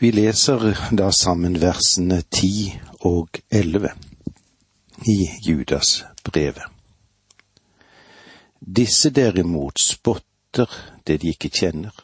Vi leser da sammen versene ti og elleve i Judas brevet. Disse derimot spotter det de ikke kjenner,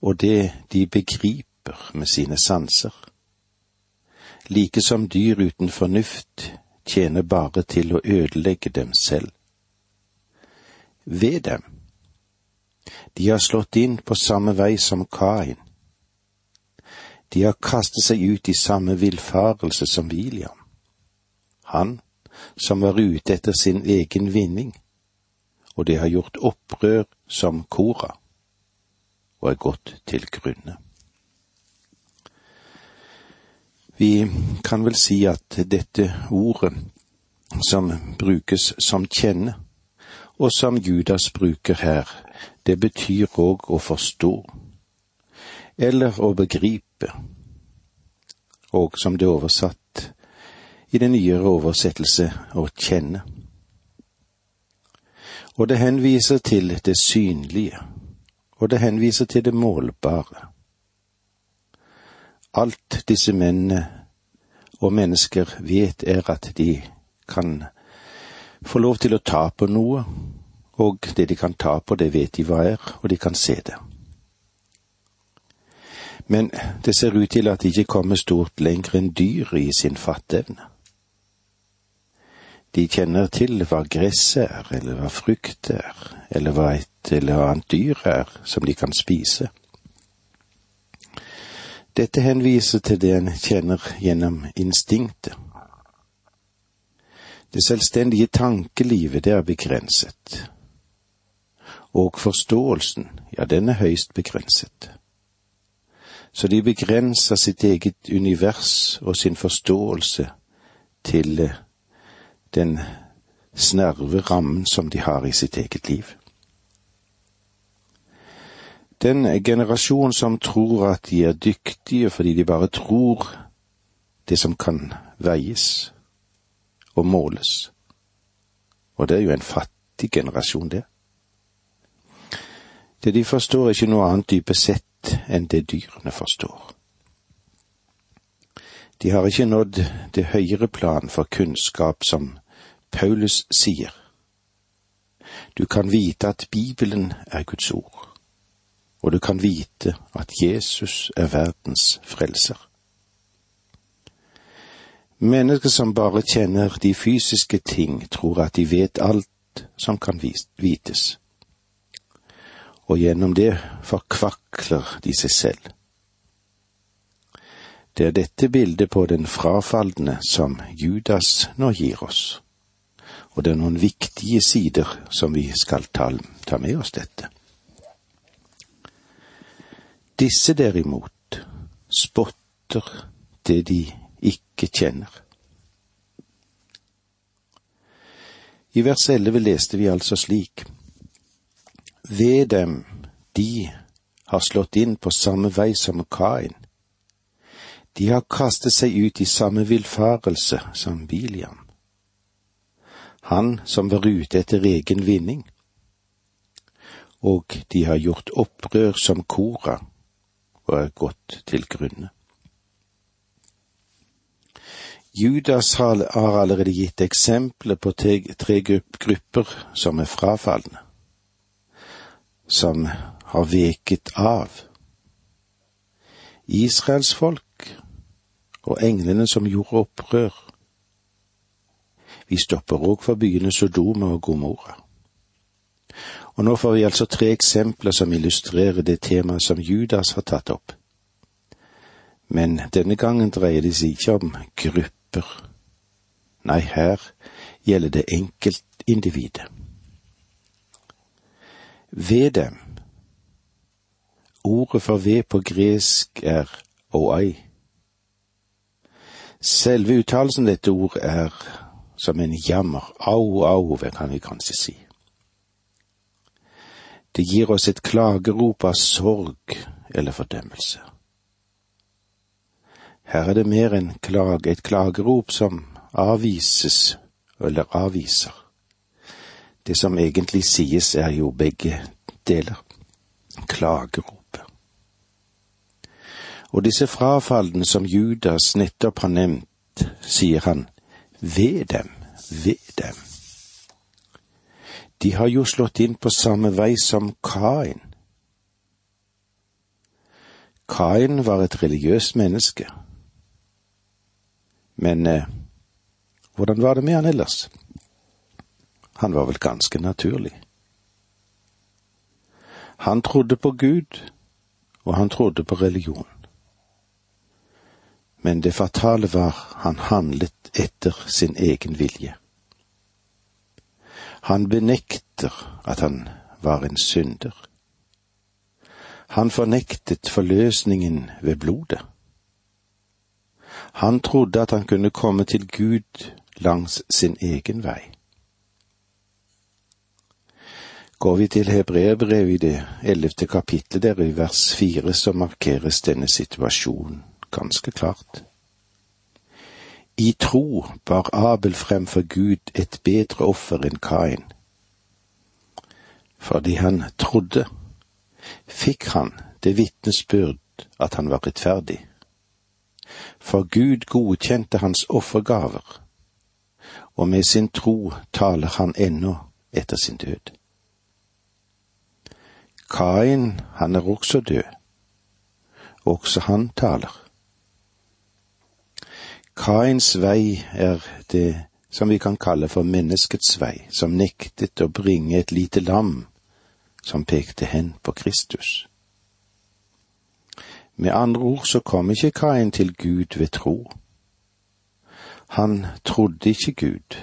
og det de begriper med sine sanser. Like som dyr uten fornuft tjener bare til å ødelegge dem selv. Ved dem. De har slått inn på samme vei som Kain. De har kastet seg ut i samme villfarelse som William. Han som var ute etter sin egen vinning, og det har gjort opprør som Kora, og er gått til grunne. Vi kan vel si at dette ordet som brukes som kjenne, og som Judas bruker her, det betyr òg å forstå, eller å begripe, og som det er oversatt i den nyere oversettelse å kjenne. Og det henviser til det synlige, og det henviser til det målbare. Alt disse mennene og mennesker vet er at de kan få lov til å ta på noe, og det de kan ta på, det vet de hva er, og de kan se det. Men det ser ut til at de ikke kommer stort lenger enn dyr i sin fatteevne. De kjenner til hva gress er, eller hva frukt er, eller hva et eller annet dyr er som de kan spise. Dette henviser til det en kjenner gjennom instinktet. Det selvstendige tankelivet, det er begrenset. Og forståelsen, ja, den er høyst begrenset. Så de begrenser sitt eget univers og sin forståelse til eh, den snerve rammen som de har i sitt eget liv. Den generasjon som tror at de er dyktige fordi de bare tror det som kan veies og måles. Og det er jo en fattig generasjon, det. Det de forstår, er ikke noe annet dypest sett enn det dyrene forstår. De har ikke nådd det høyere plan for kunnskap som Paulus sier. Du kan vite at Bibelen er Guds ord og du kan vite at Jesus er verdens frelser. Mennesker som bare kjenner de fysiske ting, tror at de vet alt som kan vites, og gjennom det forkvakler de seg selv. Det er dette bildet på den frafalne som Judas nå gir oss, og det er noen viktige sider som vi skal ta, ta med oss dette. Disse derimot spotter det de ikke kjenner. I vers elleve leste vi altså slik. Ved dem de har slått inn på samme vei som Kain. De har kastet seg ut i samme villfarelse som Biliam. Han som var ute etter egen vinning. Og de har gjort opprør som Kora og er gått til grunne. Judas har allerede gitt eksempler på tre grupper som er frafalne, som har veket av. Israels folk og englene som gjorde opprør. Vi stopper òg for byene Sodoma og Gomorra. Og nå får vi altså tre eksempler som illustrerer det temaet som Judas har tatt opp. Men denne gangen dreier det seg ikke om grupper. Nei, her gjelder det enkeltindividet. Ved dem. Ordet for ved på gresk er oai. Selve uttalelsen dette ordet er som en jammer. Au, au, hva kan vi kanskje si. Det gir oss et klagerop av sorg eller fordømmelse. Her er det mer enn klage, et klagerop som avvises eller avviser. Det som egentlig sies er jo begge deler. Klageropet. Og disse frafallene som Judas nettopp har nevnt, sier han, ved dem, ved dem. De har jo slått inn på samme vei som Kain. Kain var et religiøst menneske. Men eh, hvordan var det med han ellers? Han var vel ganske naturlig. Han trodde på Gud, og han trodde på religion. Men det fatale var han handlet etter sin egen vilje. Han benekter at han var en synder. Han fornektet forløsningen ved blodet. Han trodde at han kunne komme til Gud langs sin egen vei. Går vi til Hebreerbrevet i det ellevte kapittelet, der i vers fire, så markeres denne situasjonen ganske klart. I tro bar Abel fremfor Gud et bedre offer enn Kain. Fordi han trodde, fikk han det vitnesbyrd at han var rettferdig. For Gud godkjente hans offergaver, og med sin tro taler han ennå etter sin død. Kain, han er også død. Også han taler. Kains vei er det som vi kan kalle for menneskets vei, som nektet å bringe et lite lam som pekte hen på Kristus. Med andre ord så kom ikke Kain til Gud ved tro. Han trodde ikke Gud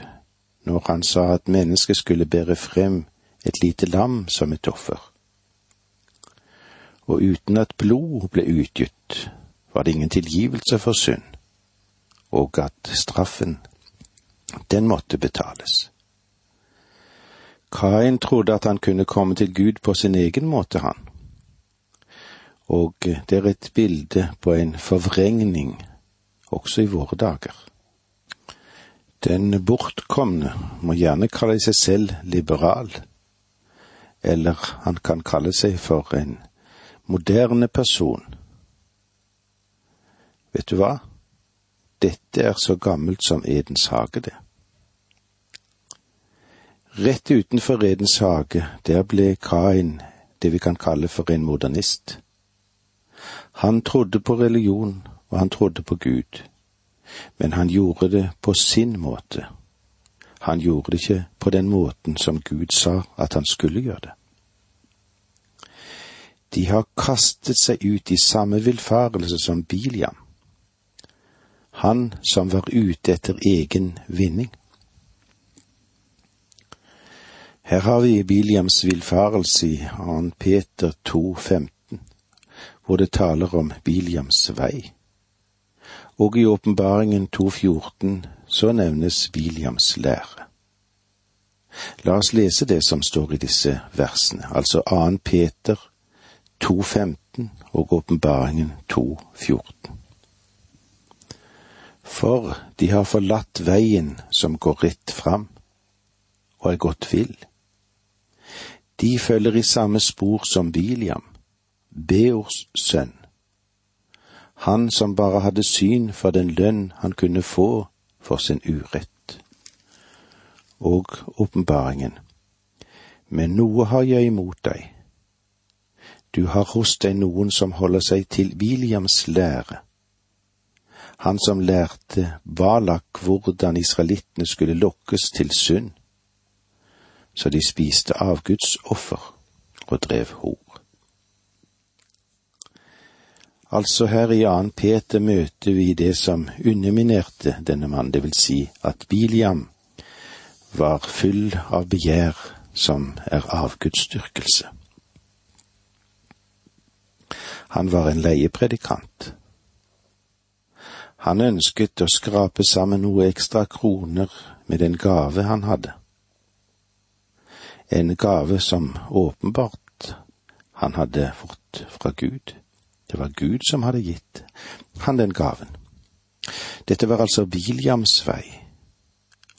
når han sa at mennesket skulle bære frem et lite lam som et offer. Og uten at blod ble utgitt, var det ingen tilgivelse for synd og at straffen, den måtte betales. Kain trodde at han kunne komme til Gud på sin egen måte, han. Og det er et bilde på en forvrengning også i våre dager. Den bortkomne må gjerne kalle seg selv liberal, eller han kan kalle seg for en moderne person. Vet du hva? Dette er så gammelt som Edens hage, det. Rett utenfor Edens hage, der ble Kain det vi kan kalle for en modernist. Han trodde på religion, og han trodde på Gud, men han gjorde det på sin måte. Han gjorde det ikke på den måten som Gud sa at han skulle gjøre det. De har kastet seg ut i samme villfarelse som Biliam han som var ute etter egen vinning. Her har vi Biliams villfarelse i 2. Peter 2,15, hvor det taler om Biliams vei. Og i åpenbaringen 2,14 så nevnes Biliams lære. La oss lese det som står i disse versene, altså 2. Peter 2,15 og åpenbaringen 2,14 for de har forlatt veien som går rett fram, og er gått vill. De følger i samme spor som Biliam, Beors sønn, han som bare hadde syn for den lønn han kunne få for sin urett. Og åpenbaringen. Men noe har jeg imot deg. Du har hos deg noen som holder seg til Biliams lære han som lærte Balak hvordan israelittene skulle lokkes til synd, så de spiste avgudsoffer og drev hor. Altså her i annen Peter møter vi det som underminerte denne mannen, det vil si at Biliam var full av begjær som er avgudsdyrkelse. Han var en leiepredikant han ønsket å skrape sammen noe ekstra kroner med den gave han hadde. En gave som åpenbart han hadde fått fra Gud. Det var Gud som hadde gitt han den gaven. Dette var altså Biliams vei,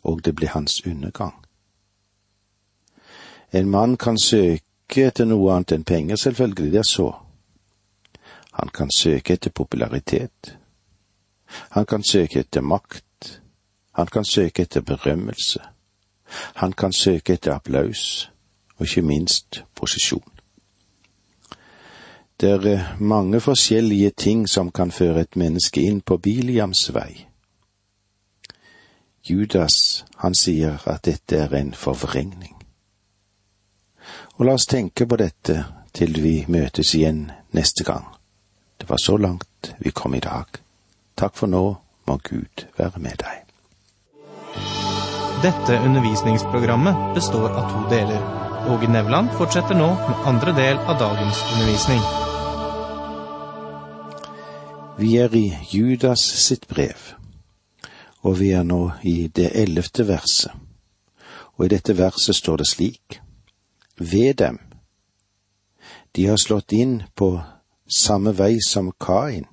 og det ble hans undergang. En mann kan søke etter noe annet enn penger, selvfølgelig, det er så. Han kan søke etter popularitet. Han kan søke etter makt. Han kan søke etter berømmelse. Han kan søke etter applaus, og ikke minst posisjon. Det er mange forskjellige ting som kan føre et menneske inn på Biliams vei. Judas, han sier at dette er en forvrengning. Og la oss tenke på dette til vi møtes igjen neste gang. Det var så langt vi kom i dag. Takk for nå, må Gud være med deg. Dette undervisningsprogrammet består av to deler. Åge Nevland fortsetter nå med andre del av dagens undervisning. Vi er i Judas sitt brev, og vi er nå i det ellevte verset. Og i dette verset står det slik ved dem. De har slått inn på samme vei som Kain.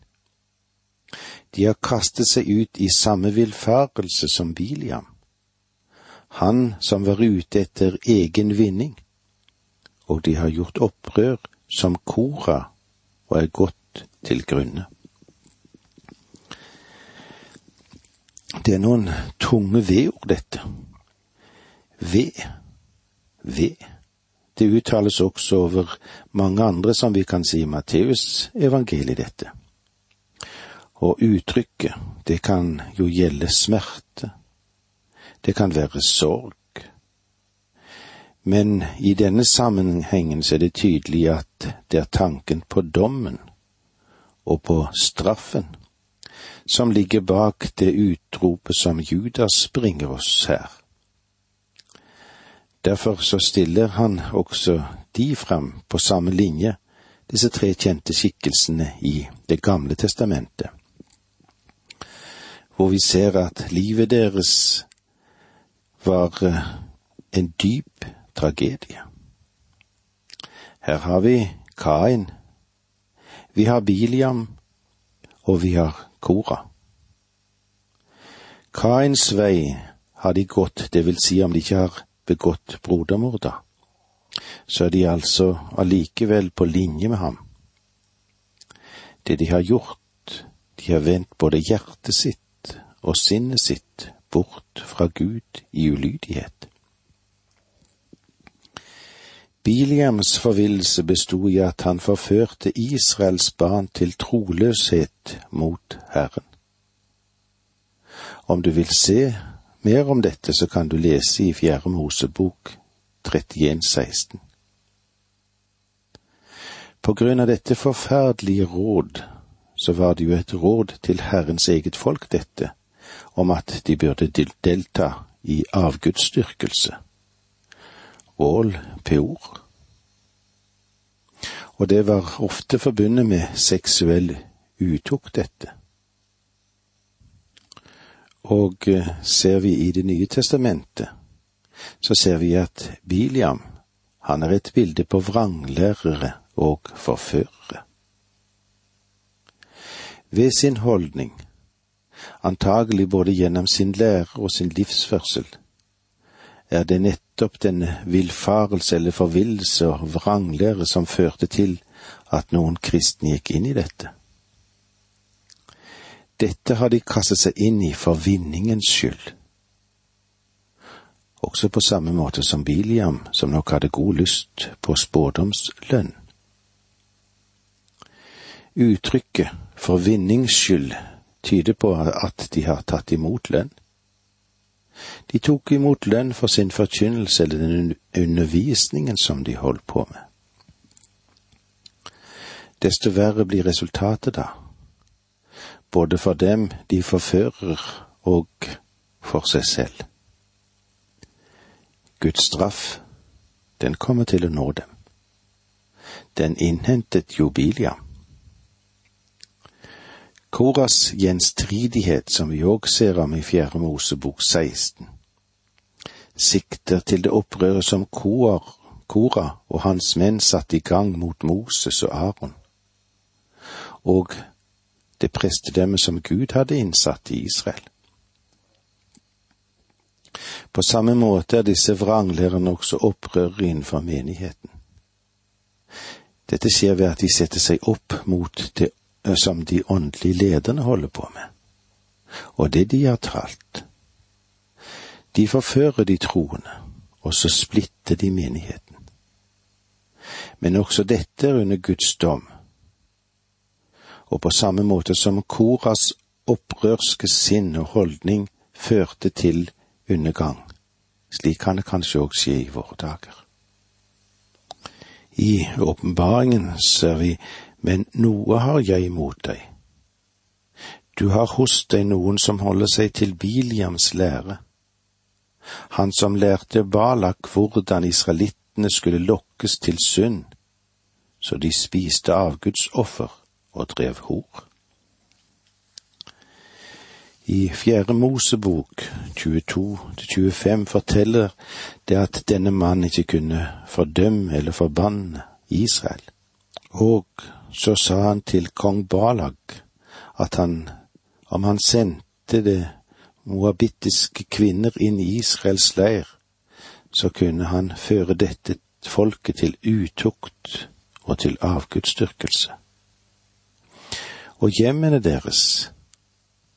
De har kastet seg ut i samme villfarelse som Biliam, han som var ute etter egen vinning, og de har gjort opprør som Kora og er gått til grunne. Det er noen tunge vedord, dette. Ved. Ved. Det uttales også over mange andre, som vi kan si Matteus evangeliet dette. Og uttrykket, det kan jo gjelde smerte. Det kan være sorg. Men i denne sammenhengen så er det tydelig at det er tanken på dommen og på straffen som ligger bak det utropet som Judas bringer oss her. Derfor så stiller han også de fram på samme linje, disse tre kjente skikkelsene i Det gamle testamentet, hvor vi ser at livet deres var eh, en dyp tragedie. Her har vi Kain, vi har Biliam, og vi har Kora. Kains vei har de gått, det vil si om de ikke har begått brodermord, da, så er de altså allikevel på linje med ham. Det de har gjort, de har vendt både hjertet sitt og sinnet sitt bort fra Gud i ulydighet. Biliams forvillelse bestod i at han forførte Israels barn til troløshet mot Herren. Om du vil se mer om dette så kan du lese i Fjerde Mosebok 31,16. På grunn av dette forferdelige råd, så var det jo et råd til Herrens eget folk, dette, om at de burde delta i avgudsdyrkelse. Ål peor. Og det var ofte forbundet med seksuell utukt, dette. Og eh, ser vi i Det nye testamentet, så ser vi at Biliam, han er et bilde på vranglærere og forførere. Ved sin holdning, antagelig både gjennom sin lære og sin livsførsel, er det nettopp denne villfarelse eller forvillelse og vranglære som førte til at noen kristne gikk inn i dette. Dette har de kastet seg inn i for vinningens skyld. Også på samme måte som Biliam, som nok hadde god lyst på spådomslønn. Uttrykket for vinnings skyld tyder på at de har tatt imot lønn. De tok imot lønn for sin forkynnelse eller den undervisningen som de holdt på med. Desto verre blir resultatet da både for dem de forfører og for seg selv. Guds straff, den kommer til å nå dem. Den innhentet jo. Koras gjenstridighet, som vi òg ser om i Fjerde Mosebok 16, sikter til det opprøret som Kora og hans menn satte i gang mot Moses og Aron, og det prestedømmet som Gud hadde innsatt i Israel. På samme måte er disse vranglærerne også opprørere innenfor menigheten. Dette skjer ved at de setter seg opp mot det som de åndelige lederne holder på med, og det de har talt. De forfører de troende, og så splitter de menigheten. Men også dette er under Guds dom. Og på samme måte som Koras opprørske sinn og holdning førte til undergang, slik kan det kanskje òg skje i våre dager. I åpenbaringen ser vi men noe har jeg imot deg. Du har hos deg noen som holder seg til Biliams lære, han som lærte Balak hvordan israelittene skulle lokkes til synd, så de spiste avgudsoffer og drev hor. I Fjerde Mosebok 22-25 forteller det at denne mannen ikke kunne fordømme eller forbanne Israel, og så sa han til kong Balag at han, om han sendte det moabittiske kvinner inn i Israels leir, så kunne han føre dette folket til utukt og til avgudsdyrkelse. Og hjemmene deres,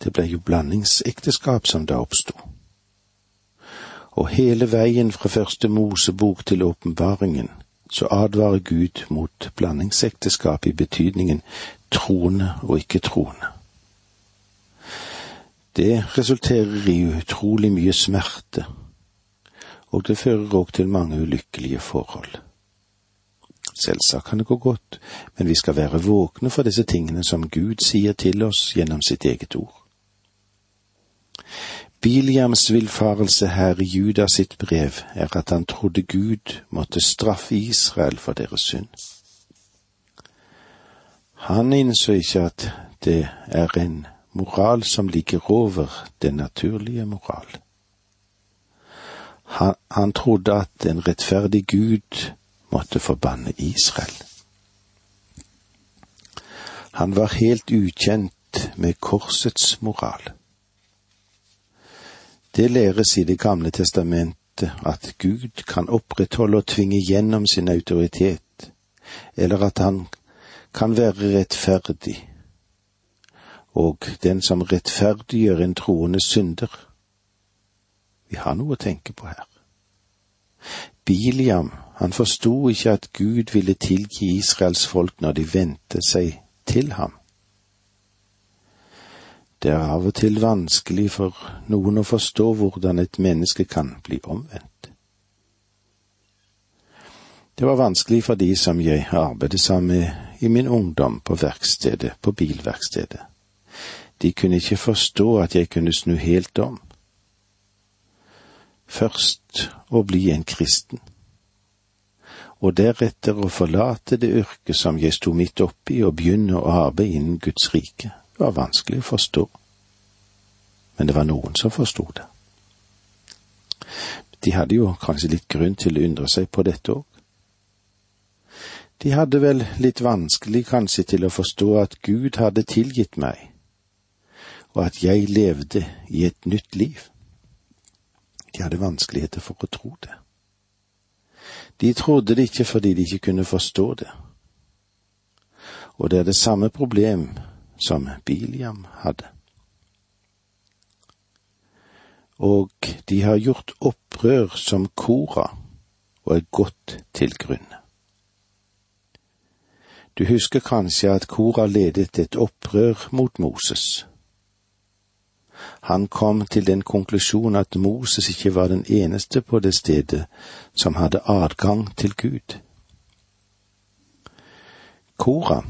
det ble jo blandingsekteskap som da oppsto. Og hele veien fra første Mosebok til åpenbaringen så advarer Gud mot blandingsekteskap i betydningen troende og ikke troende. Det resulterer i utrolig mye smerte, og det fører òg til mange ulykkelige forhold. Selvsagt kan det gå godt, men vi skal være våkne for disse tingene som Gud sier til oss gjennom sitt eget ord. Biliams villfarelse her i Judas sitt brev er at han trodde Gud måtte straffe Israel for deres synd. Han innså ikke at det er en moral som ligger over den naturlige moral. Han, han trodde at en rettferdig Gud måtte forbanne Israel. Han var helt ukjent med korsets moral. Det læres i Det gamle testamentet at Gud kan opprettholde og tvinge gjennom sin autoritet, eller at han kan være rettferdig, og den som rettferdiggjør en troende synder. Vi har noe å tenke på her. Biliam, han forsto ikke at Gud ville tilgi Israels folk når de vendte seg til ham. Det er av og til vanskelig for noen å forstå hvordan et menneske kan bli omvendt. Det var vanskelig for de som jeg arbeidet sammen med i min ungdom på verkstedet, på bilverkstedet. De kunne ikke forstå at jeg kunne snu helt om. Først å bli en kristen, og deretter å forlate det yrket som jeg sto midt oppi og begynne å arbeide innen Guds rike var vanskelig å forstå, men det var noen som forsto det. De hadde jo kanskje litt grunn til å undre seg på dette òg. De hadde vel litt vanskelig kanskje til å forstå at Gud hadde tilgitt meg, og at jeg levde i et nytt liv. De hadde vanskeligheter for å tro det. De trodde det ikke fordi de ikke kunne forstå det. Og det er det samme problem som Biliam hadde. Og de har gjort opprør som Kora og er gått til grunne. Du husker kanskje at Kora ledet et opprør mot Moses. Han kom til den konklusjon at Moses ikke var den eneste på det stedet som hadde adgang til Gud. Kora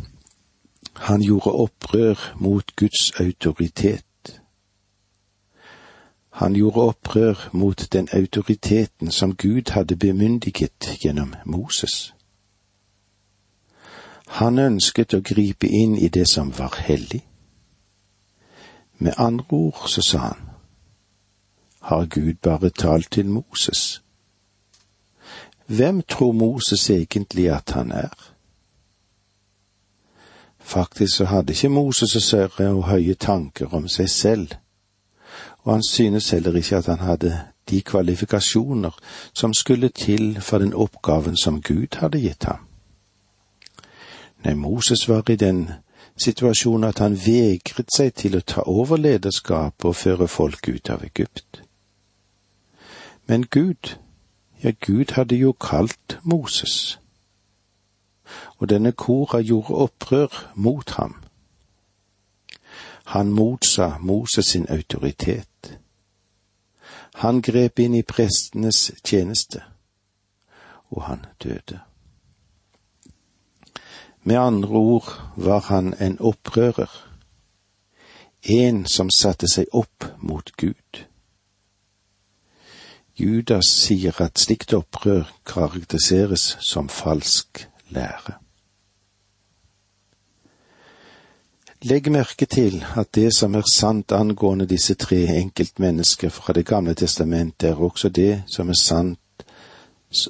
han gjorde opprør mot Guds autoritet. Han gjorde opprør mot den autoriteten som Gud hadde bemyndiget gjennom Moses. Han ønsket å gripe inn i det som var hellig. Med andre ord så sa han, har Gud bare talt til Moses? Hvem tror Moses egentlig at han er? Faktisk så hadde ikke Moses så større og høye tanker om seg selv, og han synes heller ikke at han hadde de kvalifikasjoner som skulle til for den oppgaven som Gud hadde gitt ham. Nei, Moses var i den situasjonen at han vegret seg til å ta over lederskapet og føre folk ut av Egypt. Men Gud, ja, Gud hadde jo kalt Moses, og denne kora gjorde opprør mot ham. Han motsa Moses sin autoritet. Han grep inn i prestenes tjeneste, og han døde. Med andre ord var han en opprører, en som satte seg opp mot Gud. Judas sier at slikt opprør karakteriseres som falsk lære. Legg merke til at det som er sant angående disse tre enkeltmennesker fra Det gamle testamentet, er også det som er sant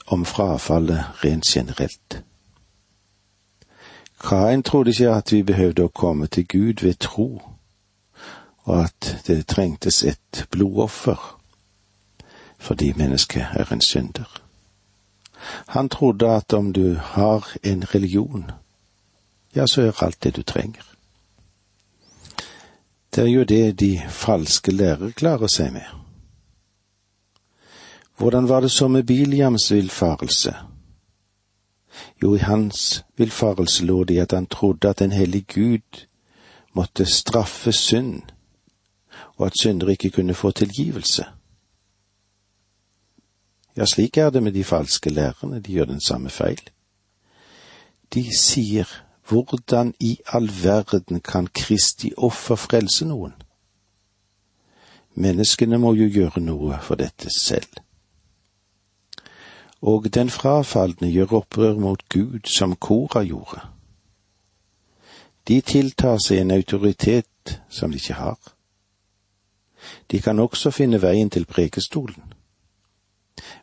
om frafallet rent generelt. Kain trodde ikke at vi behøvde å komme til Gud ved tro, og at det trengtes et blodoffer fordi mennesket er en synder. Han trodde at om du har en religion, ja, så er alt det du trenger. Det er jo det de falske lærere klarer seg med. Hvordan var det så med Biliams villfarelse? Jo, i hans villfarelse lå det i at han trodde at en hellig Gud måtte straffe synd, og at syndere ikke kunne få tilgivelse. Ja, slik er det med de falske lærerne, de gjør den samme feil. De sier hvordan i all verden kan Kristi offer frelse noen? Menneskene må jo gjøre noe for dette selv. Og den frafalne gjør opprør mot Gud som Kora gjorde. De tiltar seg en autoritet som de ikke har. De kan også finne veien til prekestolen.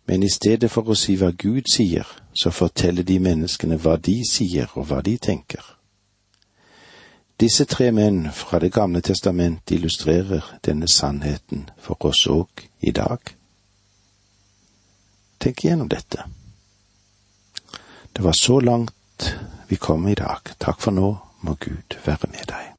Men i stedet for å si hva Gud sier, så forteller de menneskene hva de sier og hva de tenker. Disse tre menn fra Det gamle testamentet illustrerer denne sannheten for oss òg i dag. Tenk igjennom dette. Det var så langt vi kom i dag. Takk for nå, må Gud være med deg.